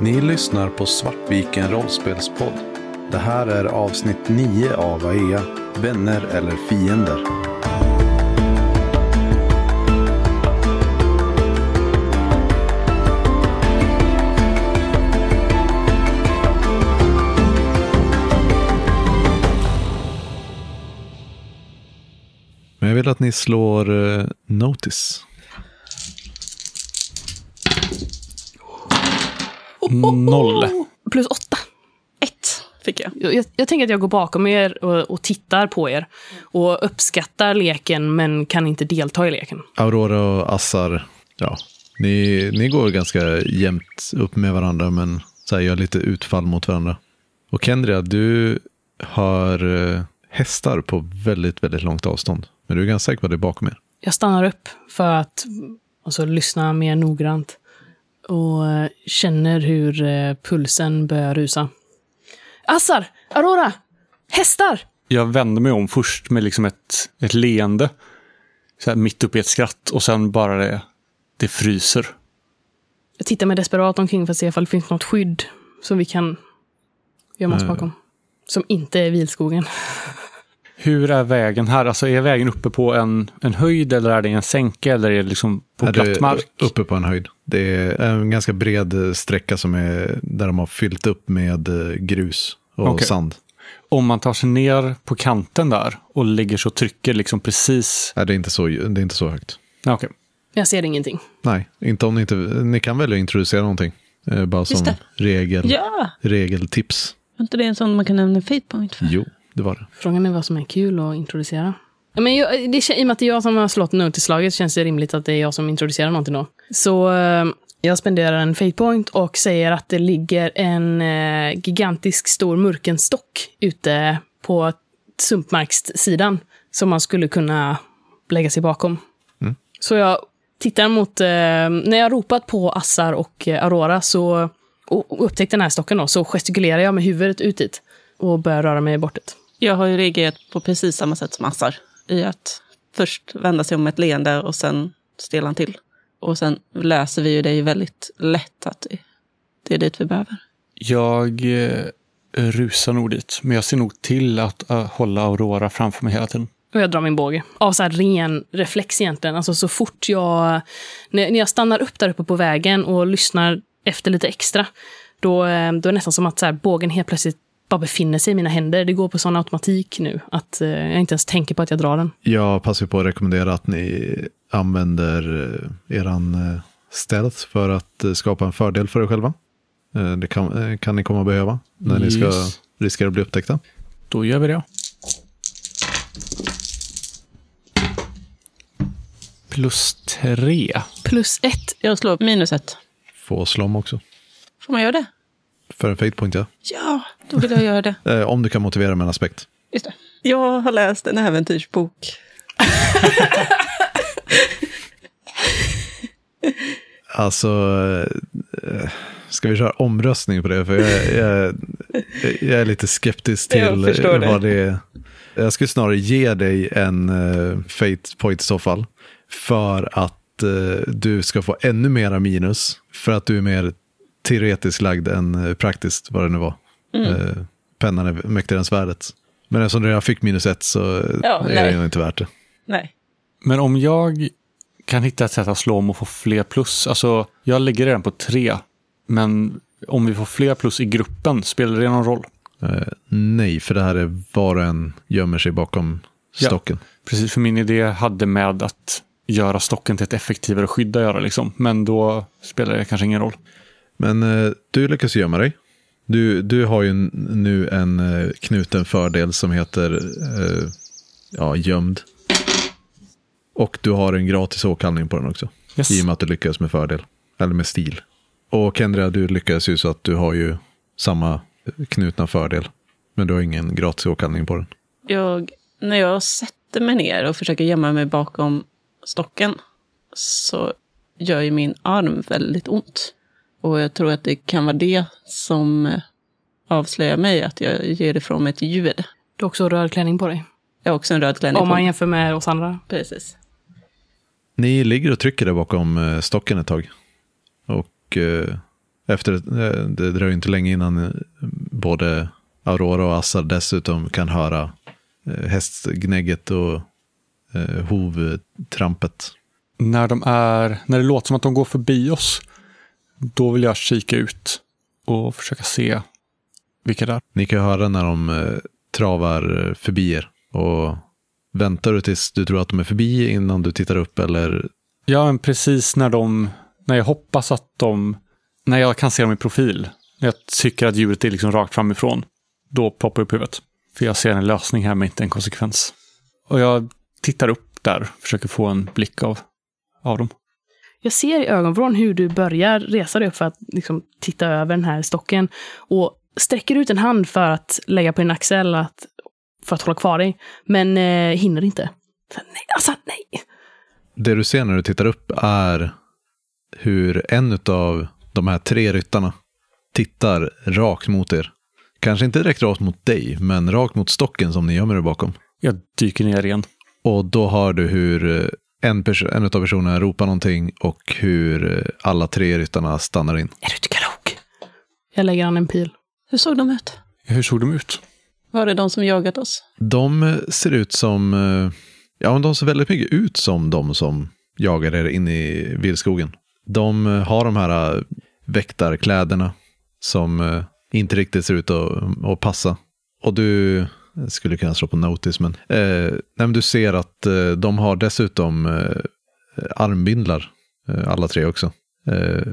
Ni lyssnar på Svartviken rollspelspodd. Det här är avsnitt 9 av AEA, Vänner eller fiender. Men jag vill att ni slår uh, Notice. Noll. Plus åtta. Ett fick jag. Jag, jag, jag tänker att jag går bakom er och, och tittar på er. Och uppskattar leken, men kan inte delta i leken. Aurora och Assar, ja, ni, ni går ganska jämnt upp med varandra men så här, gör lite utfall mot varandra. Och Kendria, du har eh, hästar på väldigt, väldigt långt avstånd. Men du är ganska säker på att det är bakom er. Jag stannar upp för att alltså, lyssna mer noggrant. Och känner hur eh, pulsen börjar rusa. Assar! Aurora! Hästar! Jag vänder mig om först med liksom ett, ett leende. Så här, mitt uppe i ett skratt och sen bara det, det fryser. Jag tittar med desperat omkring för att se ifall det finns något skydd som vi kan gömma oss Eh. bakom. Som inte är vilskogen. Hur är vägen här? Alltså är vägen uppe på en, en höjd eller är det en sänke eller är det liksom på är platt mark? Uppe på en höjd. Det är en ganska bred sträcka som är där de har fyllt upp med eh, grus och Okej. sand. Om man tar sig ner på kanten där och ligger så trycker liksom precis... Nej, det är inte så, det är inte så högt. Okej. Jag ser ingenting. Nej, inte om ni inte... Ni kan välja att introducera någonting. Eh, bara som det. regel, Ja! regeltips. Var inte det en sån man kan nämna fate point för? Jo, det var det. Frågan är vad som är kul att introducera. Ja, Men jag, det, I och med att det är jag som har slått notislaget känns det rimligt att det är jag som introducerar någonting då. Så eh, jag spenderar en fate point och säger att det ligger en eh, gigantisk stor murkenstock ute på sumpmarkssidan som man skulle kunna lägga sig bakom. Mm. Så jag tittar mot... Eh, när jag ropat på Assar och eh, Aurora så, och, och upptäckte den här stocken då, så gestikulerar jag med huvudet ut dit och börjar röra mig bortåt. Jag har ju reagerat på precis samma sätt som Assar. I att först vända sig om ett leende och sen stelna han till. Och sen läser vi ju det ju väldigt lätt att det, är dit vi behöver. Jag eh, rusar nog dit, men jag ser nog till att eh, hålla Aurora framför mig hela tiden. Och jag drar min båge. Av så här ren reflex egentligen. Alltså så fort jag... När, när jag stannar upp där uppe på vägen och lyssnar efter lite extra, då, eh, då är det nästan som att så här, bågen helt plötsligt bara befinner sig i mina händer. Det går på sån automatik nu att eh, jag inte ens tänker på att jag drar den. Jag passar på att rekommendera att ni använder eh, eran eh, stealth för att eh, skapa en fördel för er själva. Det kan, kan ni komma att behöva när ni ska Yes. riskera att bli upptäckta. Då gör vi det. Plus tre. Plus ett. Jag slår minus ett. Få slom också. Får man göra det? För en fate point, ja. Ja, då vill jag göra det. Eh, om du kan motivera med en aspekt. Just det. Jag har läst en äventyrsbok. Alltså, eh, ska vi köra omröstning på det? För jag, jag, jag är lite skeptisk Jag till det. vad det är. Jag skulle snarare ge dig en uh, fate point i så fall. För att eh, du ska få ännu mera minus. För att du är mer teoretiskt lagd än eh, praktiskt, vad det nu var. Mm. Eh, pennan är mäktigare än svärdet. Men eftersom du redan fick minus ett så Ja, är nej. det inte värt det. Nej. Men om jag kan hitta ett sätt att slå om och få fler plus. Alltså, jag ligger redan på tre. Men om vi får fler plus i gruppen, spelar det någon roll? Eh, nej, för det här är var och en gömmer sig bakom Ja. stocken. Precis, för min idé hade med att göra stocken till ett effektivare skydd att göra. Liksom. Men då spelar det kanske ingen roll. Men eh, du lyckas gömma dig. Du, du har ju nu en eh, knuten fördel som heter eh, ja, gömd. Och du har en gratis åkallning på den också. Yes. I och med att du lyckas med fördel. Eller med stil. Och Kendra, du lyckas ju så att du har ju samma knutna fördel. Men du har ingen gratis åkallning på den. Jag, när jag sätter mig ner och försöker gömma mig bakom stocken så gör ju min arm väldigt ont. Och jag tror att det kan vara det som eh, avslöjar mig, att jag ger ifrån mig ett ljud. Du har också röd klänning på dig. Jag har också en röd klänning Om man jämför med oss andra. Precis. Ni ligger och trycker där bakom eh, stocken ett tag. Och eh, Efter, det dröjer inte länge innan både Aurora och Assar dessutom kan höra hästgnägget och hovtrampet. När, de är, när det låter som att de går förbi oss, då vill jag kika ut och försöka se vilka det är. Ni kan höra när de eh, travar förbi er. Och väntar du tills du tror att de är förbi innan du tittar upp eller? Ja, men precis när de, när jag hoppas att de, när jag kan se dem i profil, när jag tycker att djuret är liksom rakt framifrån, då ploppar upp huvudet. För jag ser en lösning här med inte en konsekvens. Och jag tittar upp där, försöker få en blick av, av dem. Jag ser i ögonvrån hur du börjar resa dig upp för att liksom, titta över den här stocken. Och sträcker ut en hand för att lägga på din axel att, för att hålla kvar dig. Men eh, hinner inte. Så, nej, alltså nej. Det du ser när du tittar upp är hur en av de här tre ryttarna tittar rakt mot er. Kanske inte direkt rakt mot dig, men rakt mot stocken som ni gömmer er bakom. Jag dyker ner igen. Och då hör du hur eh, en, en av personerna ropar någonting och hur eh, alla tre ryttarna stannar in. Är du inte klok? Jag lägger an en pil. Hur såg de ut? Hur såg de ut? Var det de som jagat oss? De eh, ser ut som, eh, ja men de ser väldigt mycket ut som de som jagar er in i vildskogen. De har de här väktarkläderna som inte riktigt ser ut att, att passa. Och du skulle kunna slå på notice, men, eh, nej, men du ser att eh, de har dessutom eh, armbindlar, eh, alla tre också. Eh,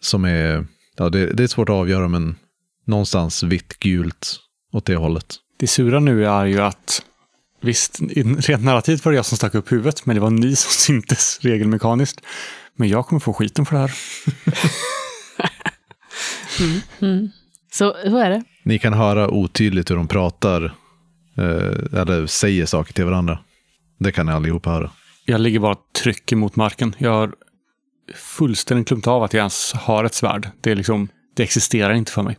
som är, ja det, det är svårt att avgöra, men någonstans vitt, gult åt det hållet. Det sura nu är ju att visst, rent narrativt var det jag som stack upp huvudet, men det var ni som syntes regelmekaniskt. Men jag kommer få skiten för det här. Mm. Så, så är det. Ni kan höra otydligt hur de pratar eh, eller säger saker till varandra. Det kan ni allihopa höra. Jag ligger bara och trycker mot marken. Jag har fullständigt glömt av att jag ens har ett svärd. Det, är liksom, det existerar inte för mig.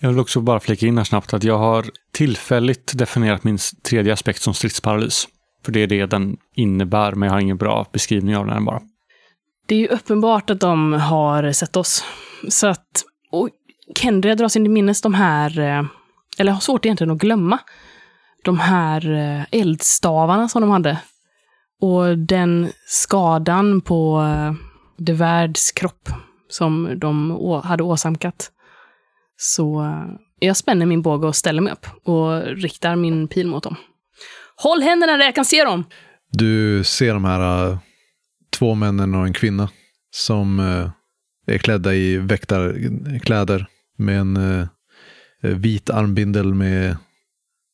Jag vill också bara flika in här snabbt att jag har tillfälligt definierat min tredje aspekt som stridsparalys. För det är det den innebär, men jag har ingen bra beskrivning av den bara. Det är ju uppenbart att de har sett oss. Så att, och Kendria drar sig till minnes de här, eh, eller har svårt egentligen att glömma, de här eh, eldstavarna som de hade. Och den skadan på eh, De Värds kropp som de hade åsamkat. Så eh, jag spänner min båge och ställer mig upp och riktar min pil mot dem. Håll händerna där jag kan se dem! Du ser de här två männen och en kvinna som är klädda i väktarkläder med en vit armbindel med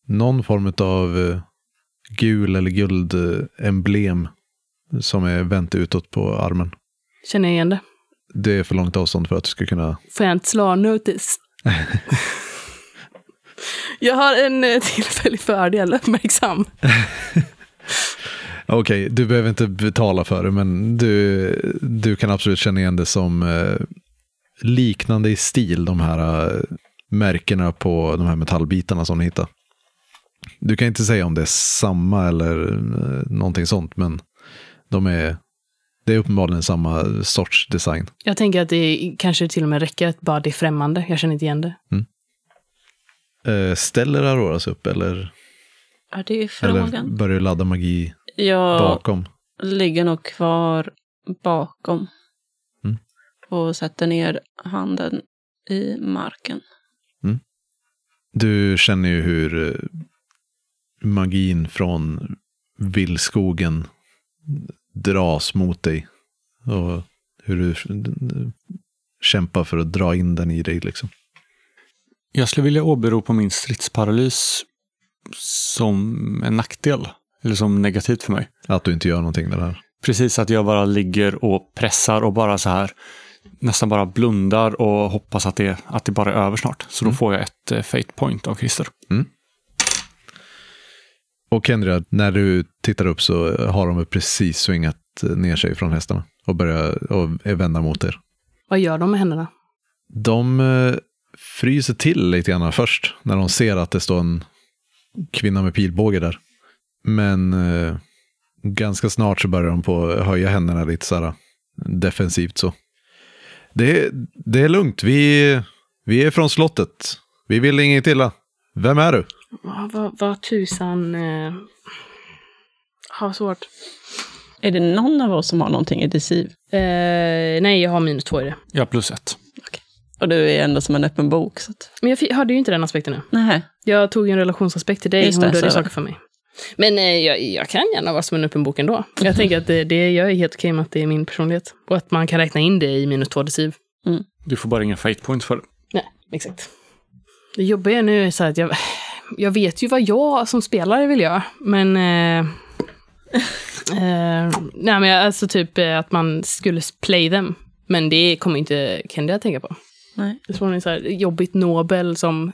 någon form av eh, gul eller guld eh, emblem som är vänt utåt på armen. Känner jag igen det? Det är för långt avstånd för att du ska kunna... Får jag inte slå notice? jag har en eh, tillfällig fördel, uppmärksam. Okej, du behöver inte betala för det, men du, du kan absolut känna igen det som eh, liknande i stil, de här eh, märkena på de här metallbitarna som ni hittar. Du kan inte säga om det är samma eller eh, någonting sånt, men de är, det är uppenbarligen samma sorts design. Jag tänker att det kanske till och med räcker att bara det är främmande. Jag känner inte igen det. Eh, ställer Aurora sig upp eller, Ja, det är eller frågan. börjar du ladda magi Jag bakom? ligger nog kvar bakom. Mm. Och sätter ner handen i marken. Du känner ju hur eh, magin från vildskogen dras mot dig. Och hur du kämpar för att dra in den i dig. Liksom. Jag skulle vilja åberopa min stridsparalys som en nackdel. Eller som negativt för mig. Att du inte gör någonting med det här. Precis att jag bara ligger och pressar och bara så här nästan bara blundar och hoppas att det, att det bara är över snart. Så då får jag ett eh, fate point av Christer. Och Kendra, när du tittar upp så har de precis svingat ner sig från hästarna. Och börjar och är vända mot er. Vad gör de med händerna? De eh, fryser till lite grann först när de ser att det står en kvinna med pilbåge där. Men eh, ganska snart så börjar de på höja händerna lite så här defensivt så. Det, det är lugnt. Vi, vi är från slottet. Vi vill inget illa. Vem är du? Vad, vad, tusan... Eh, har svårt. Är det någon av oss som har någonting i deceive? Eh, nej, jag har minus två i det. Ja, plus ett. Och du är ändå som en öppen bok. Så att... Men jag hade ju inte den aspekten nu. Nej. Jag tog ju en relationsaspekt till dig, Just hon så- saker för mig. Men eh, jag, jag kan gärna vara som en öppen bok ändå. Jag tänker att det, det, jag är helt okej med att det är min personlighet. Och att man kan räkna in det i minus två deceive. Du får bara ingen fate point för det. Nej, exakt. Det jobbiga nu är så här att jag, jag vet ju vad jag som spelare vill göra, men... Eh, eh, nej, men alltså typ eh, att man skulle play them. Men det kommer inte Kendi att tänka på. Nej. Det är så här jobbigt Nobel som...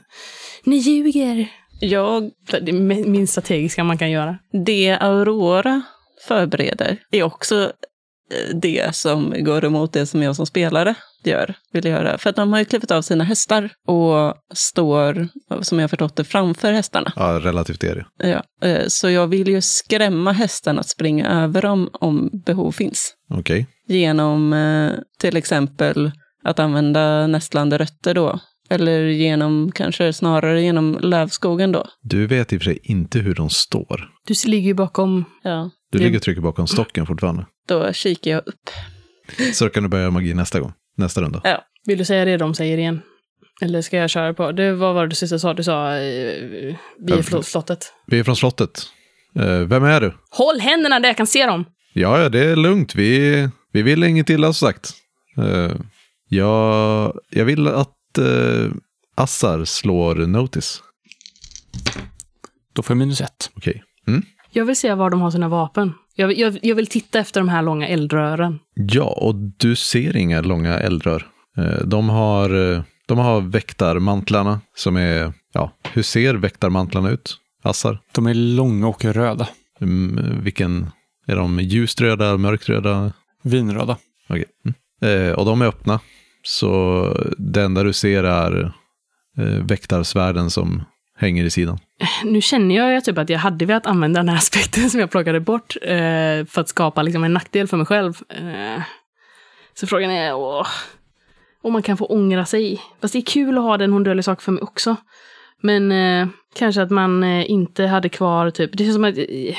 Ni ljuger! Jag, Det är minst strategiska man kan göra. det Aurora förbereder är också det som går emot det som jag som spelare gör, vill göra. För att de har ju klivit av sina hästar och står, som jag har förstått det, framför hästarna. Ja, relativt är det. Ja, eh, så jag vill ju skrämma hästarna att springa över dem om behov finns. Okej. Genom eh, till exempel att använda nästlande rötter då. Eller genom, kanske snarare genom lövskogen då. Du vet i och för sig inte hur de står. Du ligger ju bakom... Ja, Du ligger och trycker bakom stocken fortfarande. Då kikar jag upp. Så då kan du börja göra magi nästa gång. Nästa runda. Ja, Vill du säga det de säger igen? Eller ska jag köra på? Det, vad var det du sista sa? Du sa eh, vi är från slottet. Vi är från slottet. Eh, vem är du? Håll händerna där jag kan se dem! Ja, ja, det är lugnt. Vi, vi vill inget illa som sagt. Eh, jag, jag vill att uh, Assar slår Notice. Då får jag minus ett. Okej. Mm. Jag vill se var de har sina vapen. Jag, vill- jag, jag vill titta efter de här långa eldrören. Ja, och du ser inga långa eldrör. Eh, de, har, eh, de har väktarmantlarna som är, ja, hur ser väktarmantlarna ut? Assar? De är långa och röda. Mm, vilken, är de ljust röda, mörkt röda? Vinröda. Okej. Mm. Eh, och de är öppna. Så det enda du ser är eh, väktarsvärden som hänger i sidan. Nu känner jag ju typ att jag hade velat använda den här aspekten som jag plockade bort eh, för att skapa liksom en nackdel för mig själv. Eh, så frågan är åh, om man kan få ångra sig. Fast det är kul att ha den hon döljer saker för mig också. Men eh, kanske att man eh, inte hade kvar typ, det känns som att eh,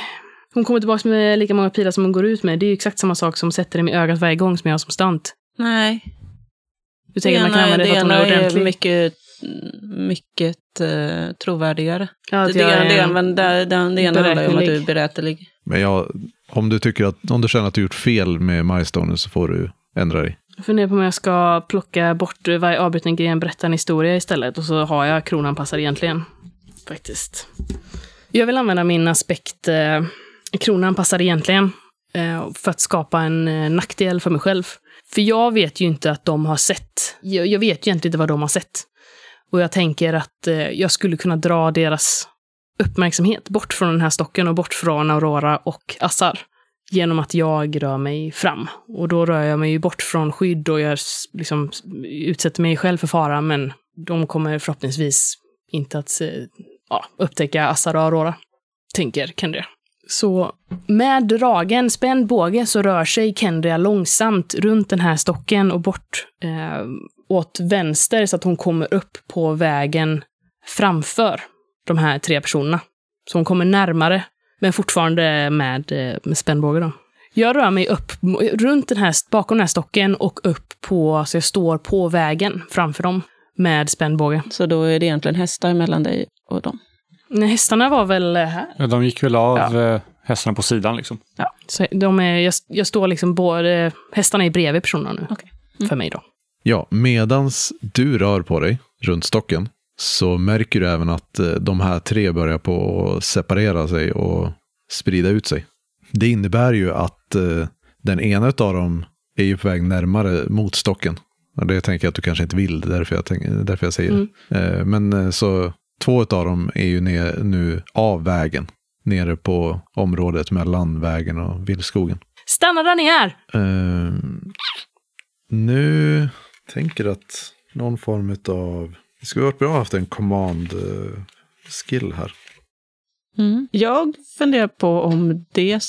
hon kommer tillbaka med lika många pilar som hon går ut med. Det är ju exakt samma sak som sätter dem i ögat varje gång som jag har som stunt. nej. Du Det tänker att man kan använda det det för att hon är är ordentlig? mycket, mycket eh, trovärdigare. Ja, Det, det, är det, men det, det, det ena handlar ju om att du är berätterlig. Men jag, om du tycker att, om du känner att du gjort fel med milestonen så får du ändra dig. Jag funderar på om jag ska plocka bort varje avbruten gren, berätta en historia istället och så har jag kronan passar egentligen. Faktiskt. Jag vill använda min aspekt eh, kronan passar egentligen eh, för att skapa en eh, nackdel för mig själv. För jag vet ju inte att de har sett. Jag, jag vet ju egentligen inte vad de har sett. Och jag tänker att eh, jag skulle kunna dra deras uppmärksamhet bort från den här stocken och bort från Aurora och Assar genom att jag rör mig fram. Och då rör jag mig ju bort från skydd och jag liksom utsätter mig själv för fara, men de kommer förhoppningsvis inte att ja, upptäcka Assar och Aurora, tänker Kendria. Så med dragen spänd båge så rör sig Kendria långsamt runt den här stocken och bort eh, åt vänster så att hon kommer upp på vägen framför de här tre personerna. Så hon kommer närmare men fortfarande med, eh, med spännbåge då. Jag rör mig upp runt den här, bakom den här stocken och upp på, så jag står på vägen framför dem med spännbåge. Så då är det egentligen hästar mellan dig och dem. Nej, hästarna var väl här. Ja, de gick väl av eh, hästarna på sidan liksom. Så de är, jag, jag står liksom både, hästarna är bredvid personerna nu. Okej. Mm. För mig då. Ja, medans du rör på dig runt stocken så märker du även att eh, de här tre börjar på att separera sig och sprida ut sig. Det innebär ju att eh, den ena av dem är ju på väg närmare mot stocken. Och det tänker jag att du kanske inte vill, därför jag, tänker, därför jag säger det. Eh, Men så två av dem är ju ner, nu av vägen, nere på området mellan vägen och vildskogen. Stanna där ni är! Eh, nu tänker att någon form av... Det skulle varit bra att ha haft en command eh, skill här. Jag funderar på om det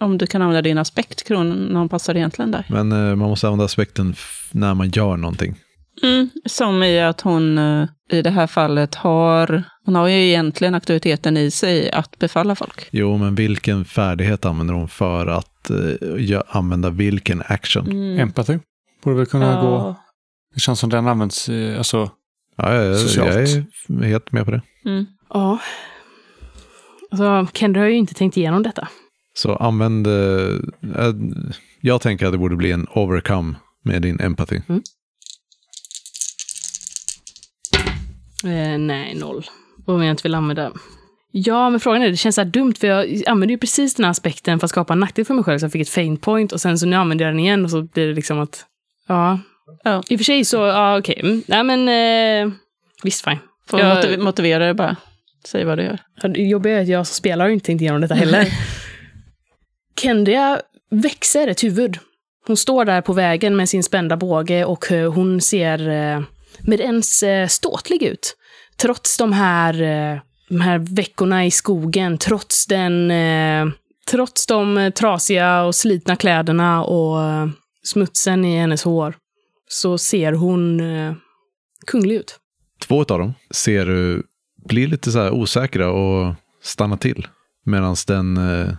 om du kan använda din aspekt, kronan passar egentligen där. Men eh, man måste använda aspekten när man gör någonting. Mm, som i att hon eh, i det här fallet har, hon har ju egentligen auktoriteten i sig att befalla folk. Jo, men vilken färdighet använder hon för att eh, använda vilken action? Mm. Empathy. Borde väl kunna Ja. gå. Det känns som den används, eh, alltså, Ja, jag, Socialt. jag är helt med på det. Mm. Ja. Alltså, Kendra har ju inte tänkt igenom detta. Så använd... eh, eh, jag tänker att det borde bli en overcome med din empathy. Eh, nej, noll. Om jag inte vill använda. Ja, men frågan är, det känns så här dumt för jag använde ju precis den här aspekten för att skapa en nackdel för mig själv så jag fick ett faint point och sen så nu använder jag den igen och så blir det liksom att, ja. Ja. I och för sig så, ja okej. Mm. Nej men, eh, visst fine. Får Jag- motiv- motivera det bara. Säg vad du gör. Ja, Det jobbiga är att jag som spelare har inte tänkt igenom detta heller. Kendria växer ett huvud. Hon står där på vägen med sin spända båge och eh, hon ser eh, med ens eh, ståtlig ut. Trots de här, eh, de här veckorna i skogen, trots den, eh, trots de eh, trasiga och slitna kläderna och smutsen i hennes hår, så ser hon eh, kunglig ut. Två av dem ser du blir lite så här osäkra och stannar till. Medan den eh,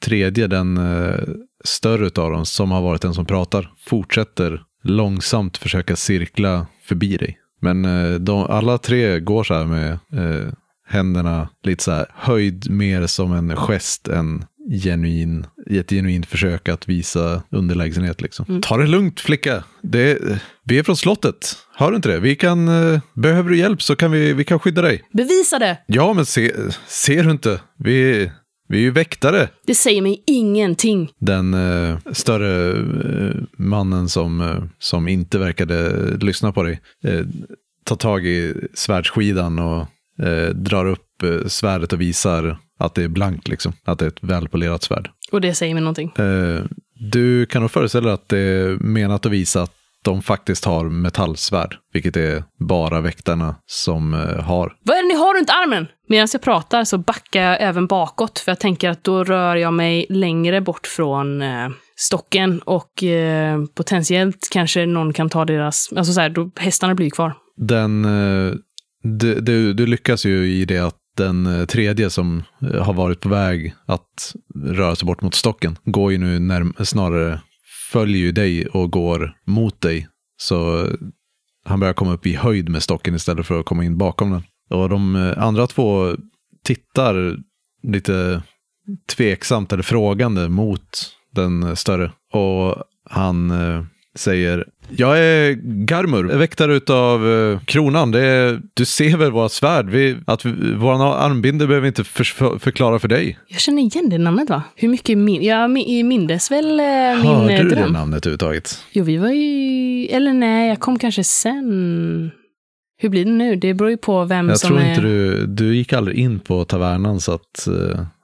tredje, den eh, större av dem, som har varit den som pratar, fortsätter långsamt försöka cirkla förbi dig. Men eh, de, alla tre går så här med eh, händerna lite så här höjd mer som en gest än genuin, i ett genuint försök att visa underlägsenhet. Liksom. Ta det lugnt flicka. Det, vi är från slottet. Hör du inte det? Vi kan, eh, behöver du hjälp så kan vi, vi kan skydda dig. Bevisa det! Ja, men se, ser du inte? Vi, vi är ju väktare. Det säger mig ingenting. Den eh, större eh, mannen som, eh, som inte verkade lyssna på dig eh, tar tag i svärdsskidan och eh, drar upp svärdet och visar att det är blankt, liksom. Att det är ett välpolerat svärd. Och det säger mig någonting. Eh, du kan nog föreställa dig att det är menat att visa att de faktiskt har metallsvärd, vilket är bara väktarna som eh, har. Vad är det ni har runt armen? Medan jag pratar så backar jag även bakåt, för jag tänker att då rör jag mig längre bort från eh, stocken och eh, potentiellt kanske någon kan ta deras... Alltså så här, då, hästarna blir kvar. Den, eh, du, du, du lyckas ju i det att den eh, tredje som eh, har varit på väg att röra sig bort mot stocken går ju nu närm- snarare följer ju dig och går mot dig. Så eh, han börjar komma upp i höjd med stocken istället för att komma in bakom den. Och de andra två tittar lite tveksamt eller frågande mot den större. Och han säger, jag är Garmur, väktare utav eh, kronan. Det är, du ser väl våra svärd? Vi, att vi, våra armbinder behöver vi inte för, för, förklara för dig. Jag känner igen det namnet va? Hur mycket min... Jag mi- mindes väl eh, min Hörde eh, du det dröm. namnet överhuvudtaget? Jo, vi var ju... Eller nej, jag kom kanske sen. Hur blir det nu? Det beror ju på vem Jag som tror är... inte du, du gick aldrig in på tavernan så att,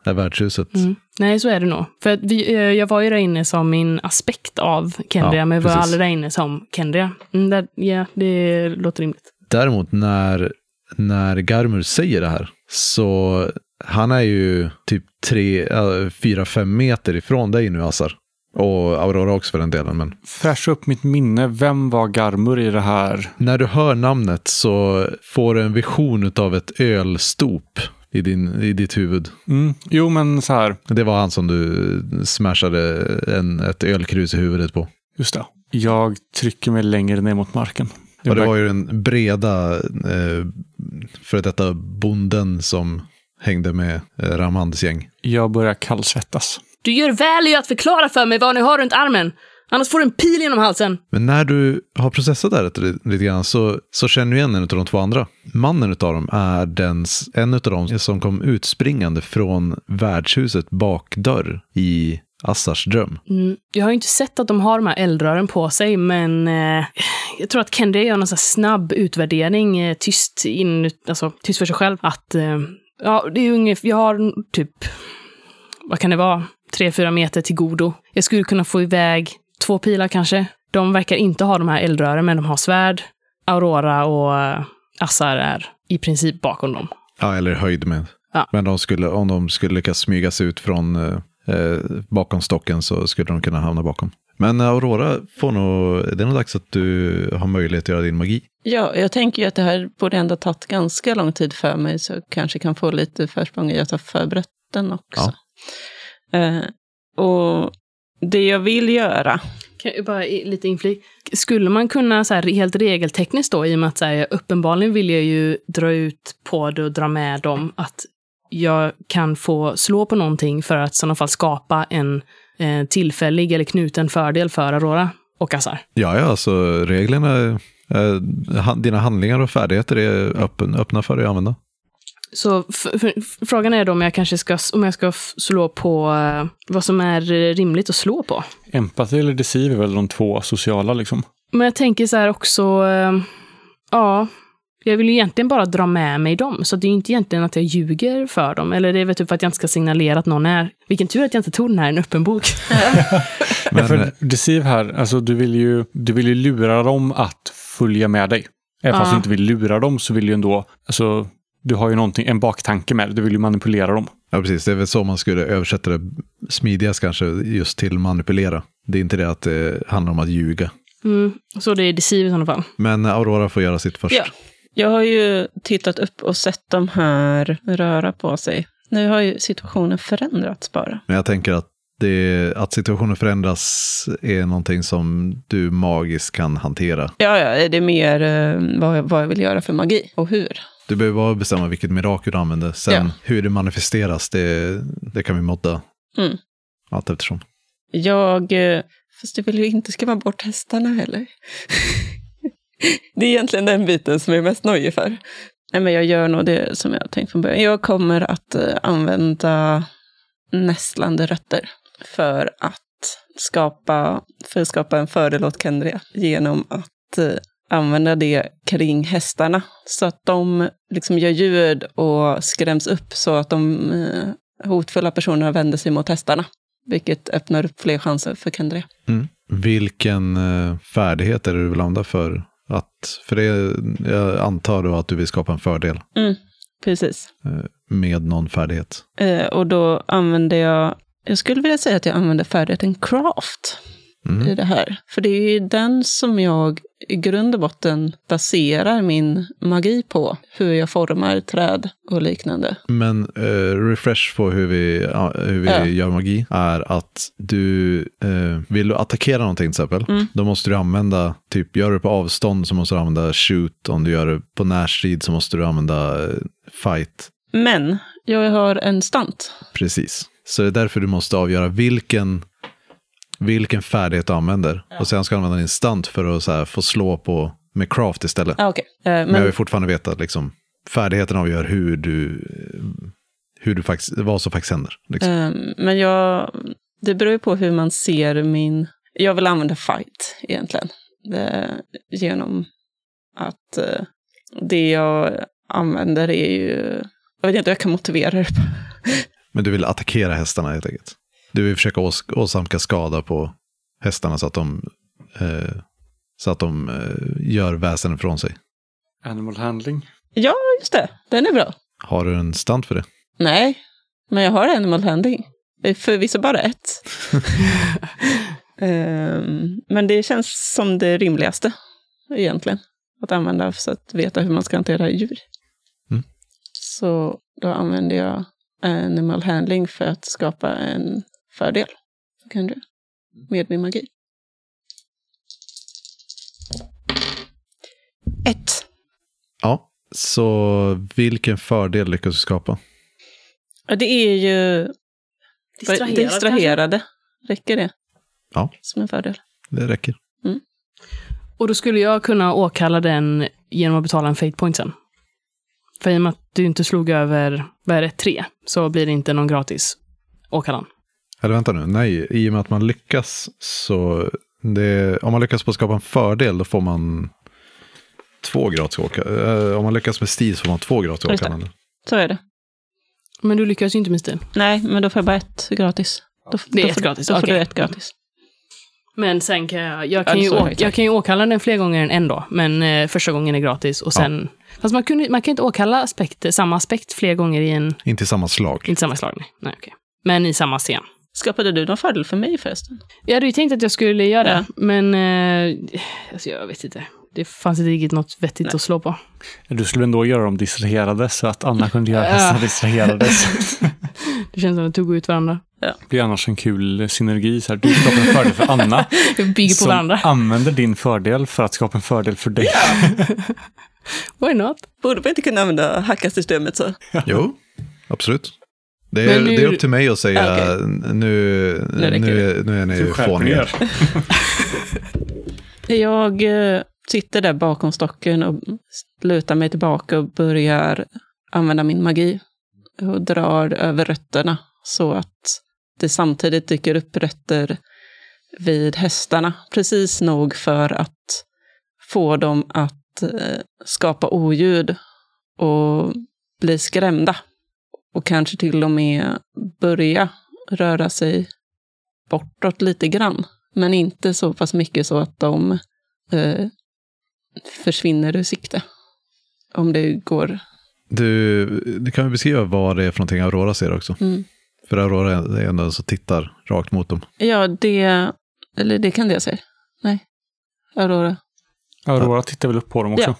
är värdshuset. Mm. Nej, så är det nog. För vi, eh, jag var ju där inne som min aspekt av Kendria, Ja, men jag var precis. aldrig där inne som Kendria. Mm, där, ja, det låter rimligt. Däremot när, när Garmur säger det här så han är ju typ tre, äh, fyra, fem meter ifrån dig nu Assar. Och Aurora också för den delen. Men Fräscha upp mitt minne. Vem var Garmur i det här? när du hör namnet så får du en vision av ett ölstop i, din, i ditt huvud. Mm. Jo, men så här. Det var han som du smashade en, ett ölkrus i huvudet på. Just det. Jag trycker mig längre ner mot marken. Och det var ju den breda eh, för detta bonden som hängde med eh, Ramhands gäng. Jag börjar kallsvettas. Du gör väl i att förklara för mig vad ni har runt armen. Annars får du en pil genom halsen. Men när du har processat det här lite, lite grann så, så känner du igen en av de två andra. Mannen av dem är den, en av dem som kom utspringande från värdshuset bakdörr i Assars dröm. Mm, jag har ju inte sett att de har de här eldrören på sig, men eh, jag tror att Kendra gör någon sån snabb utvärdering, eh, tyst, in, alltså, tyst för sig själv. Att, eh, ja, det är ungefär, jag har typ, vad kan det vara, tre, fyra meter till godo. Jag skulle kunna få iväg två pilar kanske. De verkar inte ha de här eldrören, men de har svärd. Aurora och eh, Assar är i princip bakom dem. Ja, eller höjd med. Ja. Men de skulle, om de skulle lyckas smyga sig ut från eh, eh, bakom stocken så skulle de kunna hamna bakom. Men Aurora får nog, det är nog dags att du har möjlighet att göra din magi. Ja, jag tänker ju att det här borde ändå tagit ganska lång tid för mig, så jag kanske kan få lite försprång i att ha förberett den också. Eh, och det jag vill göra, Kan jag bara lite inflik. Skulle man kunna så här, helt regeltekniskt då, i och med att så här, uppenbarligen vill jag ju dra ut på det och dra med dem, att jag kan få slå på någonting för att i sådana fall skapa en eh, tillfällig eller knuten fördel för Aurora och Assar. Ja, ja, alltså reglerna, eh, dina handlingar och färdigheter är öppen, öppna för dig att använda. Så frågan är då om jag kanske ska, om jag ska slå på eh, vad som är eh, rimligt att slå på. Empathy eller deceive är väl de två sociala liksom. Men jag tänker så här också, eh, ja, jag vill ju egentligen bara dra med mig dem, så det är inte egentligen att jag ljuger för dem. Eller det är väl typ för att jag inte ska signalera att någon är... Vilken tur att jag inte tog den här en öppen bok. Men, för deceive här, alltså du vill, ju, du vill ju lura dem att följa med dig. Även fast Ja. du inte vill lura dem så vill du ju ändå, alltså du har ju någonting, en baktanke med det, du vill ju manipulera dem. ja, precis. Det är väl så man skulle översätta det smidigast kanske, just till manipulera. Det är inte det att det handlar om att ljuga. Mm, så det är deceive i sådana fall. Men Aurora får göra sitt först. Ja. Jag har ju tittat upp och sett de här röra på sig. Nu har ju situationen förändrats bara. Men jag tänker att, det, att situationen förändras är någonting som du magiskt kan hantera. Ja, ja, det är mer eh, vad, vad jag vill göra för magi och hur. Du behöver bara bestämma vilket mirakel du använder. Sen Ja. hur det manifesteras, det, det kan vi modda Mm. allt eftersom. Jag, eh, fast jag vill ju inte skrämma bort hästarna heller. det är egentligen den biten som jag är mest nöjd för. Nej, men jag gör nog det som jag tänkt från början. Jag kommer att eh, använda nässlande rötter för att skapa, för att skapa en fördel åt Kendria genom att eh, använda det kring hästarna så att de liksom gör ljud och skräms upp så att de eh, hotfulla personerna vänder sig mot hästarna. Vilket öppnar upp fler chanser för Kendria. Vilken eh, färdighet är det du vill använda för att, för det, jag antar då att du vill skapa en fördel Mm, precis. eh, med någon färdighet. Eh, och då använder jag, jag skulle vilja säga att jag använder färdigheten craft i Mm. det här. För det är ju den som jag i grund och botten baserar min magi på. Hur jag formar träd och liknande. Men eh, refresh på hur vi, ja, hur vi Ja. gör magi är att du eh, vill du attackera någonting till exempel. Mm. Då måste du använda, typ gör du på avstånd så måste du använda shoot. Om du gör det på närstrid så måste du använda eh, fight. Men jag har en stant. Precis. Så det är därför du måste avgöra vilken, vilken färdighet du använder. Och sen ska du använda din stant för att här, få slå på med craft istället. Ah, okay. eh, Men, jag men vill fortfarande veta att liksom, färdigheten avgör hur du, hur du faktiskt, vad som faktiskt händer. Liksom. Ehm, men jag, det beror ju på hur man ser min... Jag vill använda fight egentligen. Det, genom att eh, det jag använder är ju... Jag vet inte hur jag kan motivera det. Men du vill attackera hästarna helt enkelt. Du vill försöka ås åsamka skada på hästarna så att de, eh, så att de eh, gör väsen från sig. Animal handling. Ja, just det. Den är bra. Har du en stant för det? Nej, men jag har animal handling. Förvisso bara ett. Ehm, men det känns som det rimligaste egentligen. Att använda för att veta hur man ska hantera djur. Mm. Så då använder jag animal handling för att skapa en fördel. Så kan du med min magi. Ett. Ja. Så vilken fördel lyckas du skapa? Ja, det är ju Distraherad, distraherade. Räcker det? Ja. Som en fördel. Det räcker. kanske? Och då skulle jag kunna åkalla den genom att betala en fate point sen. För i och med att du inte slog över, vad är det, tre, så blir det inte någon gratis åkallan. Eller vänta nu, nej, i och med att man lyckas så, det, om man lyckas på att skapa en fördel då får man två gratis åka. eh, Om man lyckas med stil så får man två gratis åkanden. Så är det. Men du lyckas ju inte med stil. Nej, men då får jag bara ett gratis. Då, Det är då ett får, gratis, Då får okej. du ett gratis. Men sen kan jag, jag Ja, kan, ju, så är å, det exakt. jag kan ju åkalla den fler gånger än en då. Men eh, första gången är gratis och sen... Fast man, kunde, man kan inte åkalla aspekt, samma aspekt fler gånger i en... Inte i samma slag. Inte samma slag, nej. nej okej. Men i samma scen. Skapade du någon fördel för mig förresten? Jag hade ju tänkt att jag skulle göra det, Ja. men eh, alltså jag vet inte. Det fanns inte riktigt något vettigt Nej. att slå på. Du skulle ändå göra dem distraherade så att Anna kunde göra Ja. hästarna distraherades. Det känns som att de tog ut varandra. Det blir annars en kul synergi. Så här, du skapar en fördel för Anna. Bygger på som varandra. använder din fördel för att skapa en fördel för dig. Why not? Borde vi inte kunna använda hackasystemet så? Jo, absolut. Det är, nu- det är upp till mig att säga Ah, nu, Nu nu, är, nu är ni fåniga. Jag eh, sitter där bakom stocken och lutar mig tillbaka och börjar använda min magi. Och drar över rötterna så att det samtidigt dyker upp rötter vid hästarna. Precis nog för att få dem att eh, skapa oljud och bli skrämda. Och kanske till och med börja röra sig bortåt lite grann. Men inte så pass mycket så att de eh, försvinner ur sikte. Om det går. Du, du kan väl beskriva vad det är för någonting Aurora ser också. Mm. För Aurora är ändå den som tittar rakt mot dem. Ja, det... Eller det kan det jag säga. Nej. Aurora. Aurora tittar väl upp på dem också.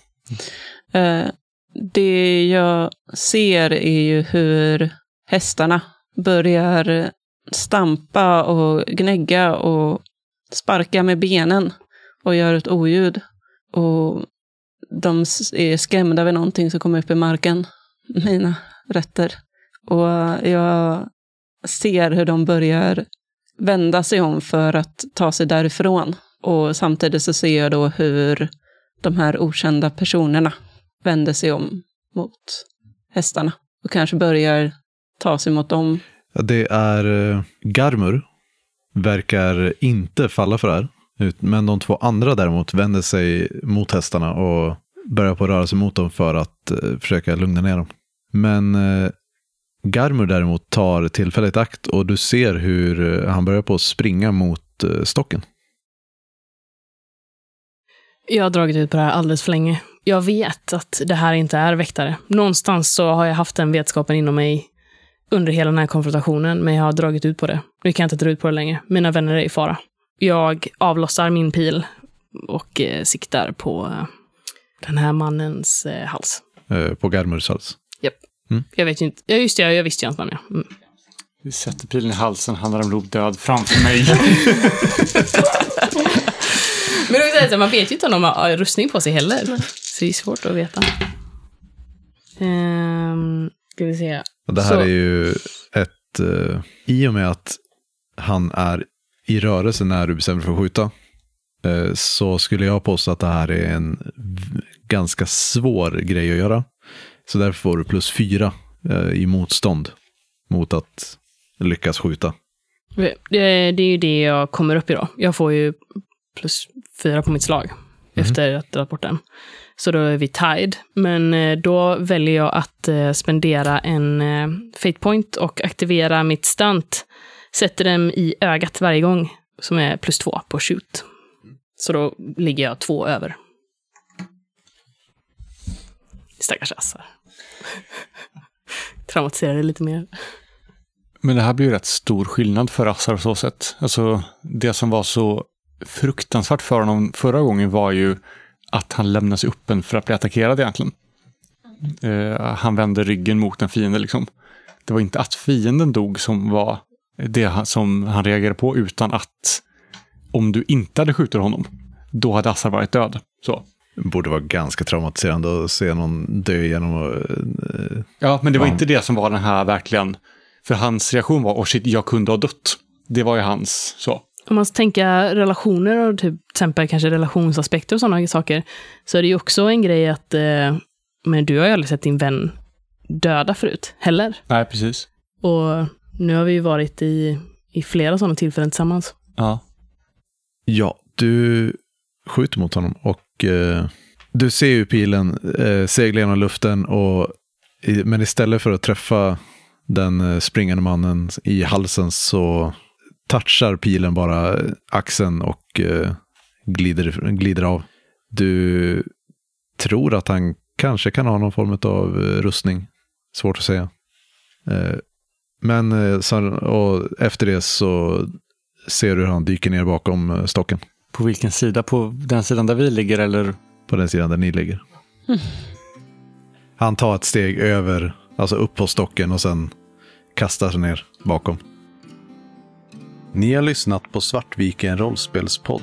Ja. Eh, det jag ser är ju hur hästarna börjar stampa och gnägga och sparka med benen och gör ett oljud. Och de är skrämda över någonting som kommer upp i marken, mina rötter. Och jag ser hur de börjar vända sig om för att ta sig därifrån. Och samtidigt så ser jag då hur de här okända personerna vänder sig om mot hästarna och kanske börjar ta sig mot dem. Ja, Det är eh, Garmur, verkar inte falla för det här. ut- Men de två andra däremot vänder sig mot hästarna och börjar på att röra sig mot dem för att eh, försöka lugna ner dem. Men eh, Garmur däremot tar tillfället i akt och du ser hur han börjar på att springa mot stocken. Jag har dragit ut på det här alldeles för länge. Jag vet att det här inte är väktare. Någonstans så har jag haft den vetskapen inom mig under hela den här konfrontationen, men jag har dragit ut på det. Nu kan jag inte dra ut på det längre. Mina vänner är i fara. Jag avlossar min pil och eh, siktar på eh, den här mannens eh, hals. eh, På Garmurs hals. Jag vet ju inte. Ja, just det, jag visste ju hans namn, ja. Mm. Du sätter pilen i halsen, han är nog död framför mig. Men det är så här, man vet ju inte om de har rustning på sig heller. Så det är svårt att veta. Um, ska vi se. Och det här Så- är ju ett, eh, i och med att han är i rörelse när du bestämmer för att skjuta, eh, så skulle jag påstå att det här är en ganska svår grej att göra. Så därför får du plus fyra eh, i motstånd mot att lyckas skjuta. Det, det är ju det jag kommer upp i då. Jag får ju plus fyra på mitt slag efter att ha bort den. Så då är vi tied. Men eh, då väljer jag att eh, spendera en eh, fate point och aktivera mitt stunt. Sätter dem i ögat varje gång, som är plus två på shoot. Så då ligger jag två över. Stackars assar. Traumatiserade lite mer. Men det här blir ju rätt stor skillnad för Assar på så sätt. Alltså, det som var så fruktansvärt för honom förra gången var ju att han lämnade sig öppen för att bli attackerad egentligen. Eh, han vände ryggen mot en fiende liksom. Det var inte att fienden dog som var det som han reagerade på, utan att om du inte hade skjutit honom, då hade Assar varit död. Så. Det borde vara ganska traumatiserande att se någon dö genom att... eh, Ja, men det var inte det som var den här verkligen... För hans reaktion var, åh shit, jag kunde ha dött. Det var ju hans så. Om man ska tänka relationer och typ, till exempel kanske relationsaspekter och sådana saker, så är det ju också en grej att, eh, men du har ju aldrig sett din vän döda förut, heller. Nej, precis. Och nu har vi ju varit i, i flera sådana tillfällen tillsammans. Ja. Ja, du skjuter mot honom och eh, du ser ju pilen eh, segla genom luften och i, men istället för att träffa den eh, springande mannen i halsen så touchar pilen bara axeln och eh, glider, glider av. Du tror att han kanske kan ha någon form av eh, rustning. Svårt att säga. Eh, Men eh, så, och efter det så ser du hur han dyker ner bakom eh, stocken. På vilken sida? På den sidan där vi ligger eller? På den sidan där ni ligger. Han tar ett steg över, alltså upp på stocken och sen kastar sig ner bakom. Ni har lyssnat på Svartviken rollspelspodd.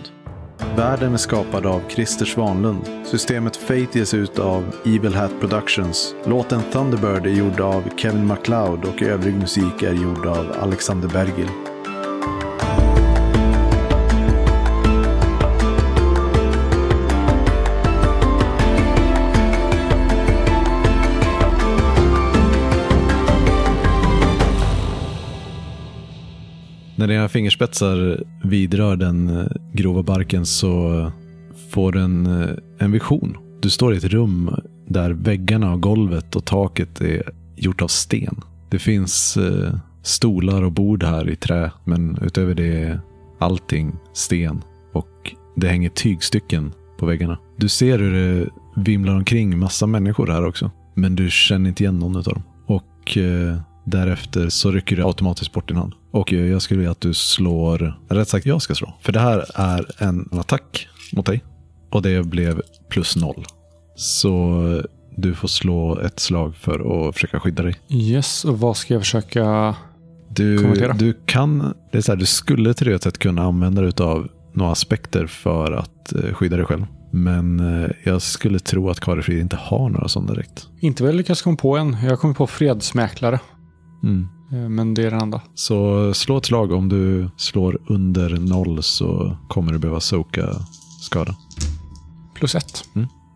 Världen är skapad av Christer Svanlund. Systemet Fate ges ut av Evil Hat Productions. Låten Thunderbird är gjord av Kevin MacLeod och övrig musik är gjord av Alexander Bergil. När dina fingerspetsar vidrör den eh, grova barken så får du en, eh, en vision. Du står i ett rum där väggarna och golvet och taket är gjort av sten. Det finns eh, stolar och bord här i trä, men utöver det är allting sten. Och det hänger tygstycken på väggarna. Du ser hur det vimlar omkring massa människor här också. Men du känner inte igen någon av dem. Och eh, därefter så rycker du automatiskt bort din hand. Och jag skulle vilja att du slår, rätt sagt jag ska slå. För det här är en attack mot dig. Och det blev plus noll. Så du får slå ett slag för att försöka skydda dig. Yes, och vad ska jag försöka? Du, Kommentera. du kan, det är så här, du skulle teoretiskt sett kunna använda dig av några aspekter för att eh, skydda dig själv. Men eh, jag skulle tro att Karifrid inte har några sådana direkt. Inte väl lyckats komma på en. Jag kommit på fredsmäklare. Mm. Eh, Men det är den enda. Så slå ett slag. Om du slår under noll så kommer du behöva soka skada. Plus ett.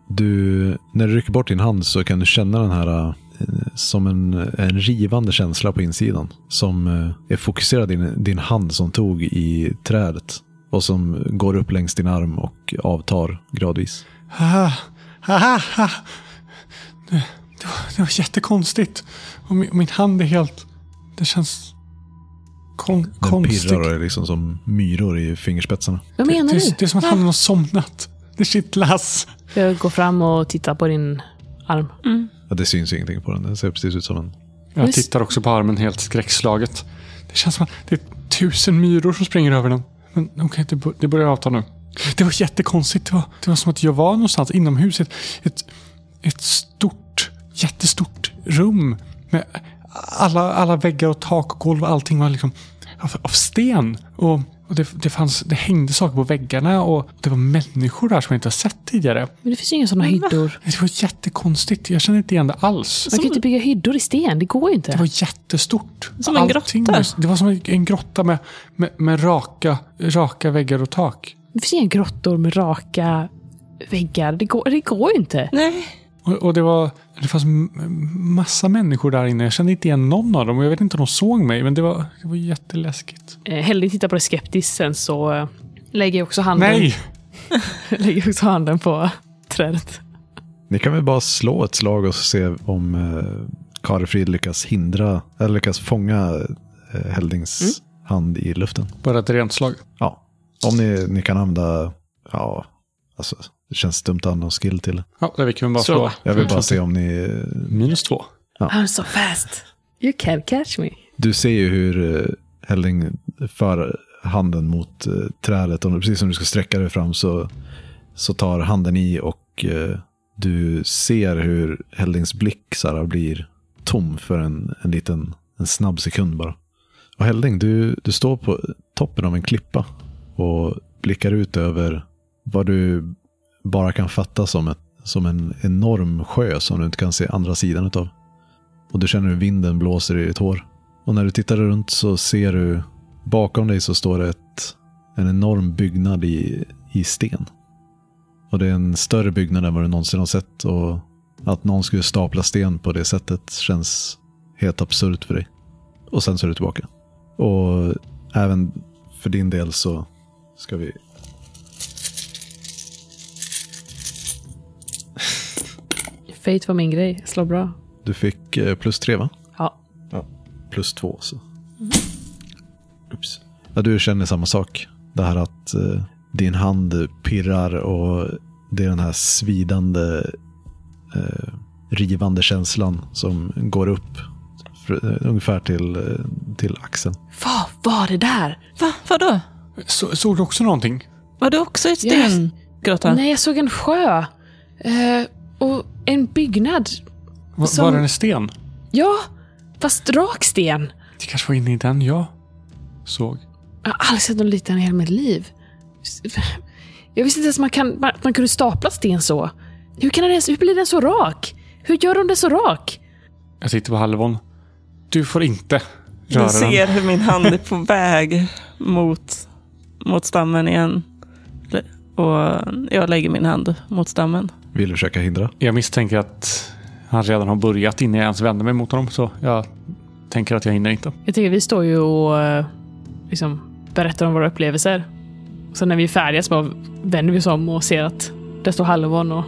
Du, när du rycker bort din hand så kan du känna den här eh, som en, en rivande känsla på insidan. Som eh, är fokuserad i din, din hand som tog i trädet. Och som går upp längs din arm och avtar gradvis. Haha, haha, ha. Det, det, var, det var jättekonstigt. Och min, min hand är helt... Det känns kon, Den konstigt. pirrar och är liksom som myror i fingerspetsarna. Vad menar det, du? är- det är som att handen har somnat. Det kittlas. Jag går fram och tittar på din arm. Ja, det syns ingenting på den. Den ser precis ut som en... Jag tittar också på armen helt skräckslaget. Det känns som att det är tusen myror som springer över den. Men okej, det, bör- det börjar avta nu. Det var jättekonstigt. Det var, det var som att jag var någonstans inomhus. Ett, ett, ett stort, jättestort rum. Med alla, alla väggar och tak och golv och allting var liksom av, av sten. Och, och det, det, fanns, det hängde saker på väggarna och det var människor där som jag inte har sett tidigare. Men det finns ju inga sådana hyddor. Det var jättekonstigt. Jag känner inte igen det alls. Man kan ju inte bygga hyddor i sten. Det går ju inte. Det var jättestort. Som en Allting grotta. var- Det var som en grotta med, med, med raka, raka väggar och tak. Det finns inga grottor med raka väggar. Det går, det går ju inte. Nej. Och, och det, var, det fanns massa människor där inne. Jag kände inte igen någon av dem och jag vet inte om de såg mig. Men det var, det var jätteläskigt. Eh, Heldig tittar på det skeptiskt. Sen så eh, lägger jag också handen, Nej! lägger också handen på trädet. Ni kan väl bara slå ett slag och se om eh, Karifrid lyckas hindra, eller lyckas fånga eh, Heldings hand i luften. Bara ett rent slag. Ja, om ni, ni kan använda, ja, alltså det känns dumt att använda någon skill till. Ja, det kan vi bara slå. Jag vill bara se om ni, Minus två. I'm so fast. You can't catch me. du ser ju hur eh, Helding för handen mot eh, trädet och precis som du ska sträcka dig fram så, så tar handen i och eh, du ser hur Heldings blick så här, blir tom för en, en liten, en snabb sekund bara. Och Helding, du, du står på toppen av en klippa och blickar ut över vad du bara kan fatta som, ett, som en enorm sjö som du inte kan se andra sidan utav. Och du känner hur vinden blåser i ditt hår. Och när du tittar runt så ser du bakom dig så står det ett, en enorm byggnad i, i sten. Och det är en större byggnad än vad du någonsin har sett. Och att någon skulle stapla sten på det sättet känns helt absurt för dig. Och sen så är du tillbaka. Och även för din del så ska vi... Fate var min grej. Slår bra. Du fick eh, plus tre va? Ja. plus två. Så. Ups. Ja, du känner samma sak. Det här att eh, din hand pirrar och det är den här svidande, eh, rivande känslan som går upp för- ungefär till, eh, till axeln. Vad var det där? Va? Vadå? Så, såg du också någonting? Var det också ett Yes. stengrotta? Nej, jag såg en sjö. Eh, en byggnad. Va, Som- Var det en sten? Ja, fast rak sten. Det kanske var inne i den jag såg. Jag har aldrig sett något liknande i hela mitt liv. Jag visste inte ens att man, kan, man, man kunde stapla sten så. Hur, kan den ens, hur blir den så rak? Hur gör de den så rak? Jag tittar på Halvon. Du får inte röra Jag ser den. hur min hand är på väg mot, mot stammen igen. Och jag lägger min hand mot stammen. Vill du försöka hindra? Jag misstänker att han redan har börjat innan jag ens vänder mig mot honom. Så jag tänker att jag hinner inte. Jag tycker vi står ju och eh, liksom, berättar om våra upplevelser. Och sen när vi är färdiga så bara vänder vi oss om och ser att där står Hallon och